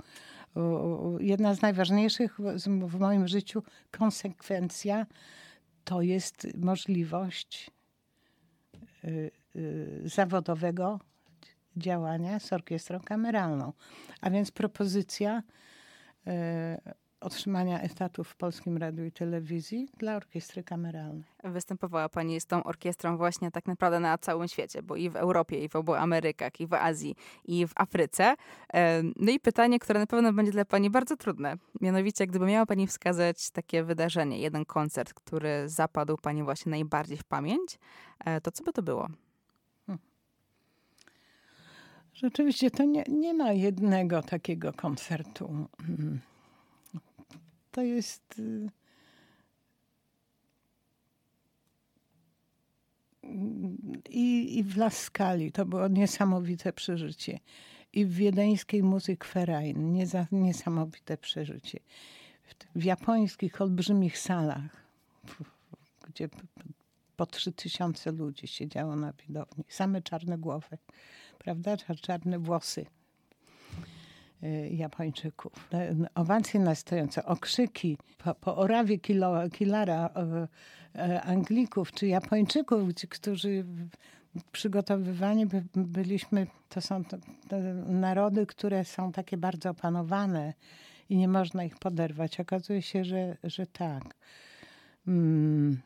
Jedna z najważniejszych w moim życiu konsekwencja to jest możliwość y, y, zawodowego działania z orkiestrą kameralną. A więc propozycja otrzymania etatu w Polskim Radiu i Telewizji dla orkiestry kameralnej. Występowała Pani z tą orkiestrą właśnie tak naprawdę na całym świecie, bo i w Europie, i w obu Amerykach, i w Azji, i w Afryce. No i pytanie, które na pewno będzie dla Pani bardzo trudne. Mianowicie, gdyby miała Pani wskazać takie wydarzenie, jeden koncert, który zapadł Pani właśnie najbardziej w pamięć, e, to co by to było? Rzeczywiście to nie, nie ma jednego takiego koncertu. Hmm to jest. Y, I, I w Laskali to było niesamowite przeżycie. I w wiedeńskiej muzyk Verein niesamowite przeżycie. W, w japońskich olbrzymich salach, gdzie po trzy tysiące ludzi siedziało na widowni. Same czarne głowy, prawda? Czarne włosy Y, Japończyków. Owacje na stojąco, okrzyki po, po orawie kilo, Kilara e, Anglików czy Japończyków, którzy przygotowywani by, byliśmy, to są to, to narody, które są takie bardzo opanowane i nie można ich poderwać. Okazuje się, że, że tak. Mm.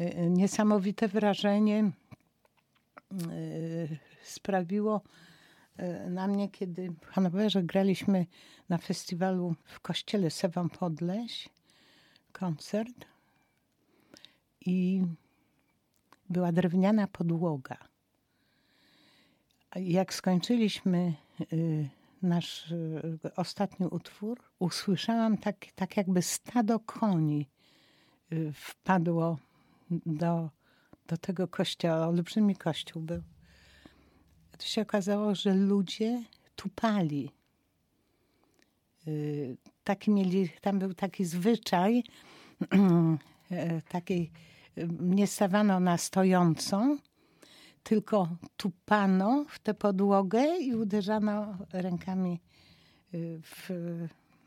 Y, niesamowite wrażenie sprawiło E, na mnie, kiedy w Hanowerze graliśmy na festiwalu w kościele Sewam Podleś, koncert i była drewniana podłoga. Jak skończyliśmy y, nasz y, ostatni utwór, usłyszałam tak, tak jakby stado koni y, wpadło do, do tego kościoła. Olbrzymi kościół był to się okazało, że ludzie tupali. Y, taki mieli, tam był taki zwyczaj, e, takiej y, nie stawano na stojącą, tylko tupano w tę podłogę i uderzano rękami y, w,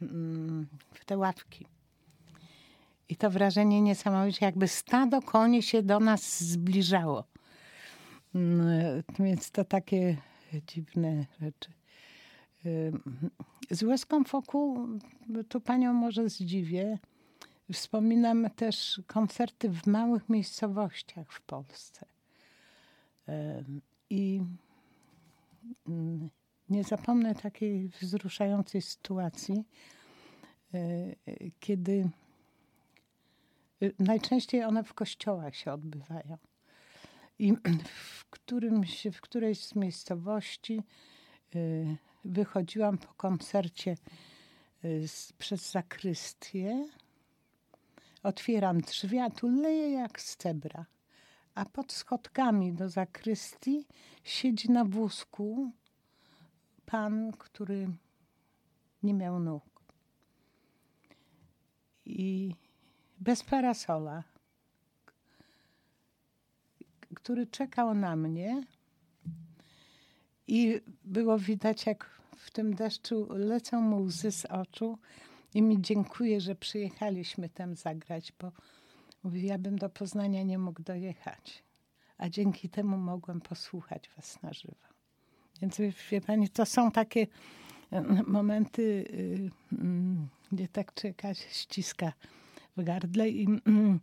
mm, w te ławki. I to wrażenie niesamowite, jakby stado koni się do nas zbliżało. No, więc to takie dziwne rzeczy. Z łezką wokół, tu panią może zdziwię, wspominam też koncerty w małych miejscowościach w Polsce. I mm, nie zapomnę takiej wzruszającej sytuacji, e, kiedy najczęściej one w kościołach się odbywają. I w, którymś, w którejś z miejscowości y, wychodziłam po koncercie y, przez zakrystię. Otwieram drzwi, a tu leje jak z cebra. A pod schodkami do zakrystii siedzi na wózku pan, który nie miał nóg. I bez parasola który czekał na mnie i było widać, jak w tym deszczu lecą mu łzy z oczu i mi dziękuję, że przyjechaliśmy tam zagrać, bo mówi, ja bym do Poznania nie mógł dojechać, a dzięki temu mogłem posłuchać was na żywo. Więc wie pani, to są takie e, momenty, y, mm, gdzie tak czeka się ściska w gardle i, mm,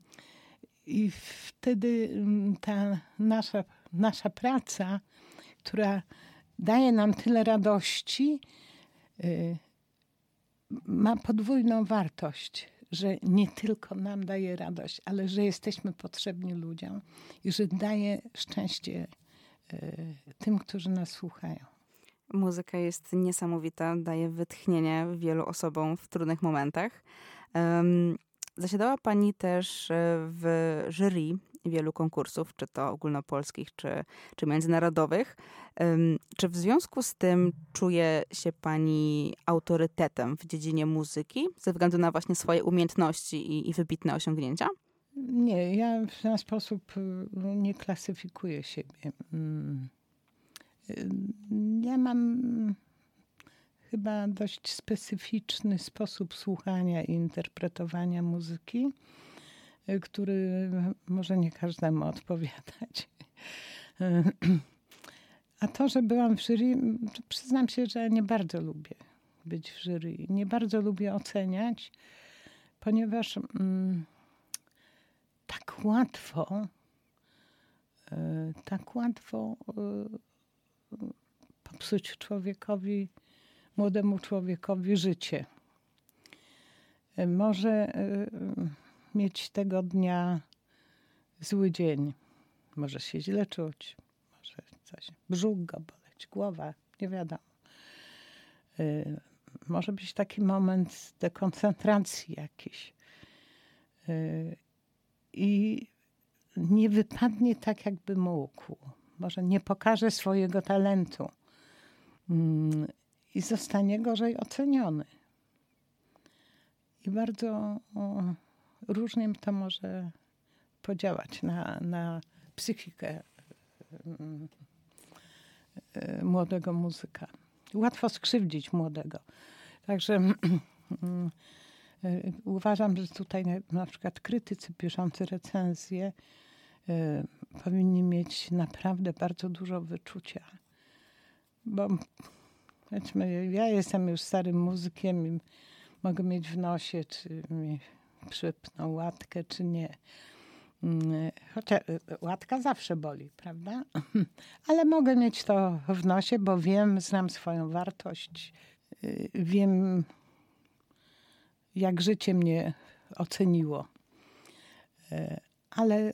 i wtedy mm, ta nasza, nasza praca, która daje nam tyle radości, y, ma podwójną wartość, że nie tylko nam daje radość, ale że jesteśmy potrzebni ludziom i że daje szczęście y, tym, którzy nas słuchają. Muzyka jest niesamowita, daje wytchnienie wielu osobom w trudnych momentach. Zasiadała Pani też e, w jury wielu konkursów, czy to ogólnopolskich, czy, czy międzynarodowych. Czy w związku z tym czuje się Pani autorytetem w dziedzinie muzyki, ze względu na właśnie swoje umiejętności i, i wybitne osiągnięcia? Nie, ja w ten sposób y, nie klasyfikuję siebie. Mm. Ja mam chyba dość specyficzny sposób słuchania i interpretowania muzyki, który może nie każdemu odpowiadać. A to, że byłam w jury, przyznam się, że nie bardzo lubię być w jury. Nie bardzo lubię oceniać, ponieważ mm, tak łatwo, e, tak łatwo e, popsuć człowiekowi, młodemu człowiekowi życie. Może e, mieć tego dnia zły dzień, może się źle czuć, może coś, brzuch go boleć, głowa, nie wiadomo. E, może być taki moment dekoncentracji jakiś. E, I nie wypadnie tak, jakby mógł może nie pokaże swojego talentu mm, i zostanie gorzej oceniony. I bardzo różnie to może podziałać na, na psychikę mm, e, młodego muzyka. Łatwo skrzywdzić młodego. Także mm, e, uważam, że tutaj na przykład krytycy piszący recenzje Y, powinni mieć naprawdę bardzo dużo wyczucia. Bo powiedzmy, ja jestem już starym muzykiem i mogę mieć w nosie, czy mi przypną łatkę, czy nie. Mm, chociaż y, łatka zawsze boli, prawda? Ale mogę mieć to w nosie, bo wiem, znam swoją wartość, y, wiem, jak życie mnie oceniło. Ale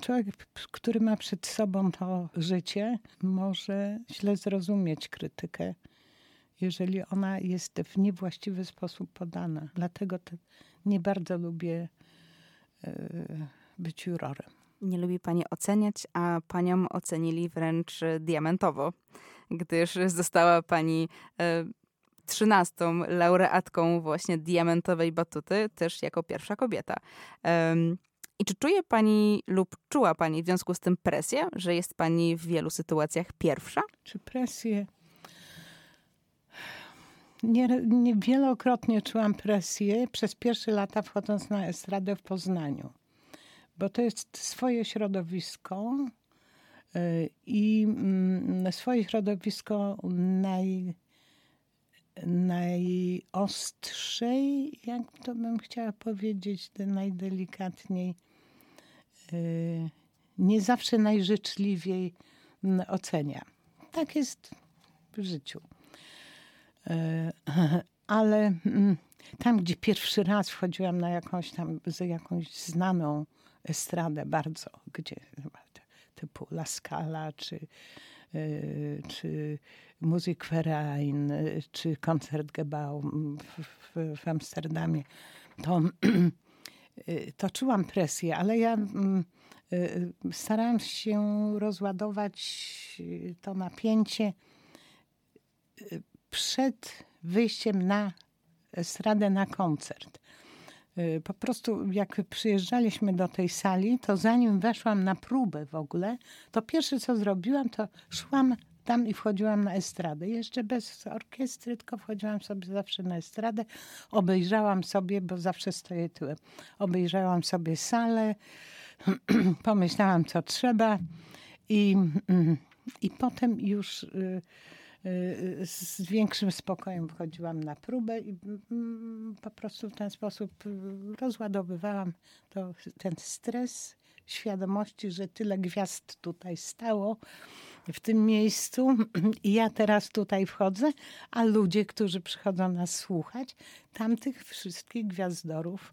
człowiek, który ma przed sobą to życie, może źle zrozumieć krytykę, jeżeli ona jest w niewłaściwy sposób podana. Dlatego nie bardzo lubię e, być jurorem. Nie lubi pani oceniać, a panią ocenili wręcz diamentowo, gdyż została pani e, trzynastą laureatką właśnie diamentowej batuty, też jako pierwsza kobieta. I czy czuje pani lub czuła pani w związku z tym presję, że jest pani w wielu sytuacjach pierwsza? Czy presję? Nie, nie, wielokrotnie czułam presję przez pierwsze lata wchodząc na estradę w Poznaniu, bo to jest swoje środowisko y, i mm, swoje środowisko naj, najostrzej, jak to bym chciała powiedzieć, najdelikatniej nie zawsze najżyczliwiej mm, ocenia. Tak jest w życiu. Y, ale mm, tam, gdzie pierwszy raz wchodziłam na jakąś tam, jakąś znaną estradę bardzo, gdzie typu La Scala, czy, y, czy Musikverein, czy Koncertgebouw w, w, w Amsterdamie, to Y, to czułam presję, ale ja mm, y, starałam się rozładować y, to napięcie przed wyjściem na estradę, na koncert. Y, Po prostu jak przyjeżdżaliśmy do tej sali, to zanim weszłam na próbę w ogóle, to pierwsze co zrobiłam, to szłam tam i wchodziłam na estradę. Jeszcze bez orkiestry, tylko wchodziłam sobie zawsze na estradę. Obejrzałam sobie, bo zawsze stoję tyłem. Obejrzałam sobie salę, pomyślałam co trzeba i, mm, i potem już y, y, z większym spokojem wchodziłam na próbę i mm, po prostu w ten sposób y, rozładowywałam to, ten stres świadomości, że tyle gwiazd tutaj stało w tym miejscu i ja teraz tutaj wchodzę, a ludzie, którzy przychodzą nas słuchać, tamtych wszystkich gwiazdorów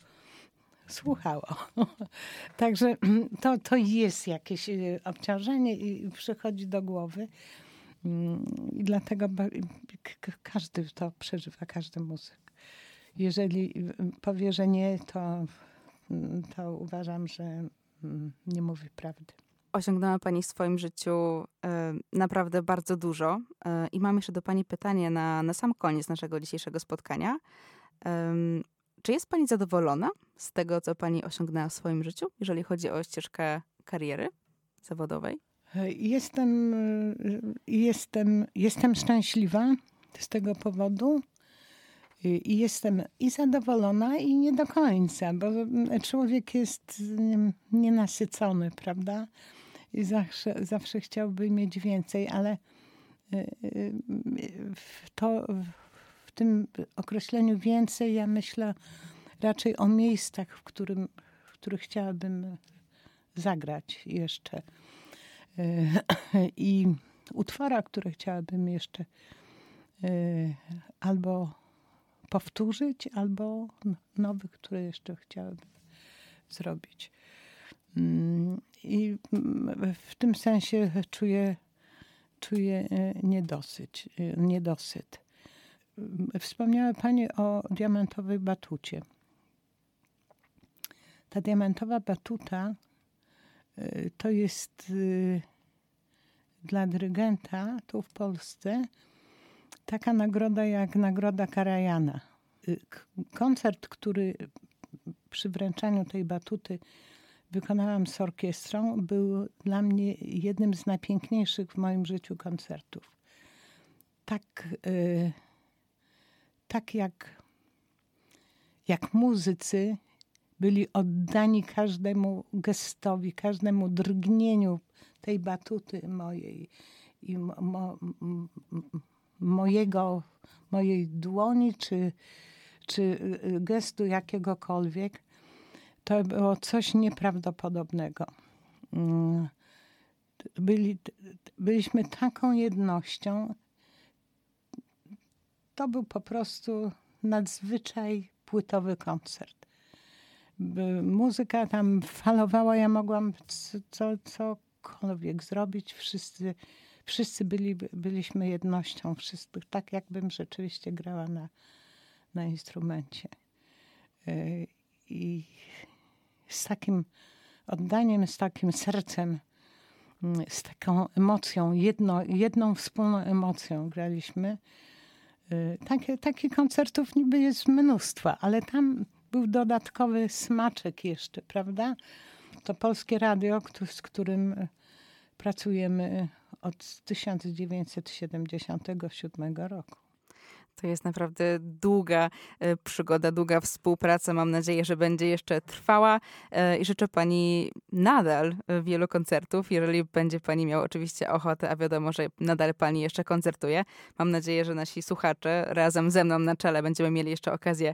słuchało. Także to, to jest jakieś y, obciążenie i przychodzi do głowy. Mm, I dlatego k- każdy to przeżywa, każdy muzyk. Jeżeli y, powie, że nie, to, mm, to uważam, że mm, nie mówi prawdy. Osiągnęła Pani w swoim życiu e, naprawdę bardzo dużo. E, I mam jeszcze do Pani pytanie na, na sam koniec naszego dzisiejszego spotkania. Czy jest Pani zadowolona z tego, co Pani osiągnęła w swoim życiu, jeżeli chodzi o ścieżkę kariery zawodowej? Jestem, y, jestem, jestem szczęśliwa z tego powodu. I jestem i zadowolona, i nie do końca, bo człowiek jest mm, nienasycony, prawda? I zawsze, zawsze chciałby mieć więcej, ale y, y, w to, w tym określeniu więcej ja myślę raczej o miejscach, w, którym, w których chciałabym zagrać jeszcze. Y, I utwora, które chciałabym jeszcze albo powtórzyć, albo nowych, które jeszcze chciałabym zrobić. I mm, w tym sensie czuję, czuję y, niedosyć, y, niedosyt. Mm, Wspomniała Pani o diamentowej batucie. Ta diamentowa batuta y, to jest dla dyrygenta tu w Polsce taka nagroda jak nagroda Karajana. Koncert, który przy wręczaniu tej batuty wykonałam z orkiestrą, był dla mnie jednym z najpiękniejszych w moim życiu koncertów. Tak, y, tak jak, jak muzycy byli oddani każdemu gestowi, każdemu drgnieniu tej batuty mojej i mo, mo, mojego, mojej dłoni, czy, czy y, gestu jakiegokolwiek, to było coś nieprawdopodobnego. Mm. Byli, byliśmy taką jednością. To był po prostu nadzwyczaj płytowy koncert. Muzyka tam falowała, ja mogłam co, cokolwiek zrobić. Wszyscy, wszyscy byli, byliśmy jednością, wszyscy, tak jakbym rzeczywiście grała na, na instrumencie. Y, I z takim oddaniem, z takim sercem, mm, z taką emocją, jedno, jedną wspólną emocją graliśmy. Y, Takie, takich koncertów niby jest mnóstwo, ale tam był dodatkowy smaczek jeszcze, prawda? To Polskie Radio, z którym pracujemy od 1977 roku. To jest naprawdę długa e, przygoda, długa współpraca. Mam nadzieję, że będzie jeszcze trwała e, i życzę Pani nadal e, wielu koncertów, jeżeli będzie Pani miała oczywiście ochotę, a wiadomo, że nadal Pani jeszcze koncertuje. Mam nadzieję, że nasi słuchacze razem ze mną na czele będziemy mieli jeszcze okazję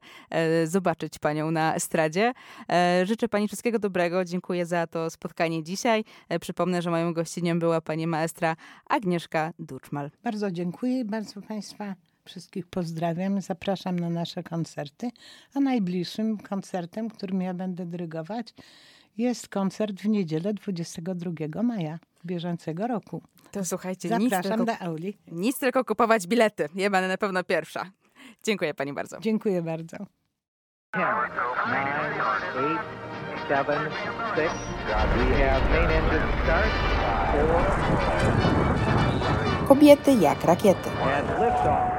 zobaczyć Panią na estradzie. Życzę Pani wszystkiego dobrego. Dziękuję za to spotkanie dzisiaj. Przypomnę, że moją gościnią była Pani maestra Agnieszka Duczmal. Bardzo dziękuję i bardzo Państwa wszystkich pozdrawiam. Zapraszam na nasze koncerty. A najbliższym koncertem, którym ja będę dyrygować, jest koncert w niedzielę 22 maja bieżącego roku. To słuchajcie, nic Zapraszam tylko, do auli. nic tylko kupować bilety. Ja będę na pewno pierwsza. Dziękuję Pani bardzo. Dziękuję bardzo. 10, 9, 8, 7, 6. We have main engine start. 4 Kobiety jak rakiety. and liftoff.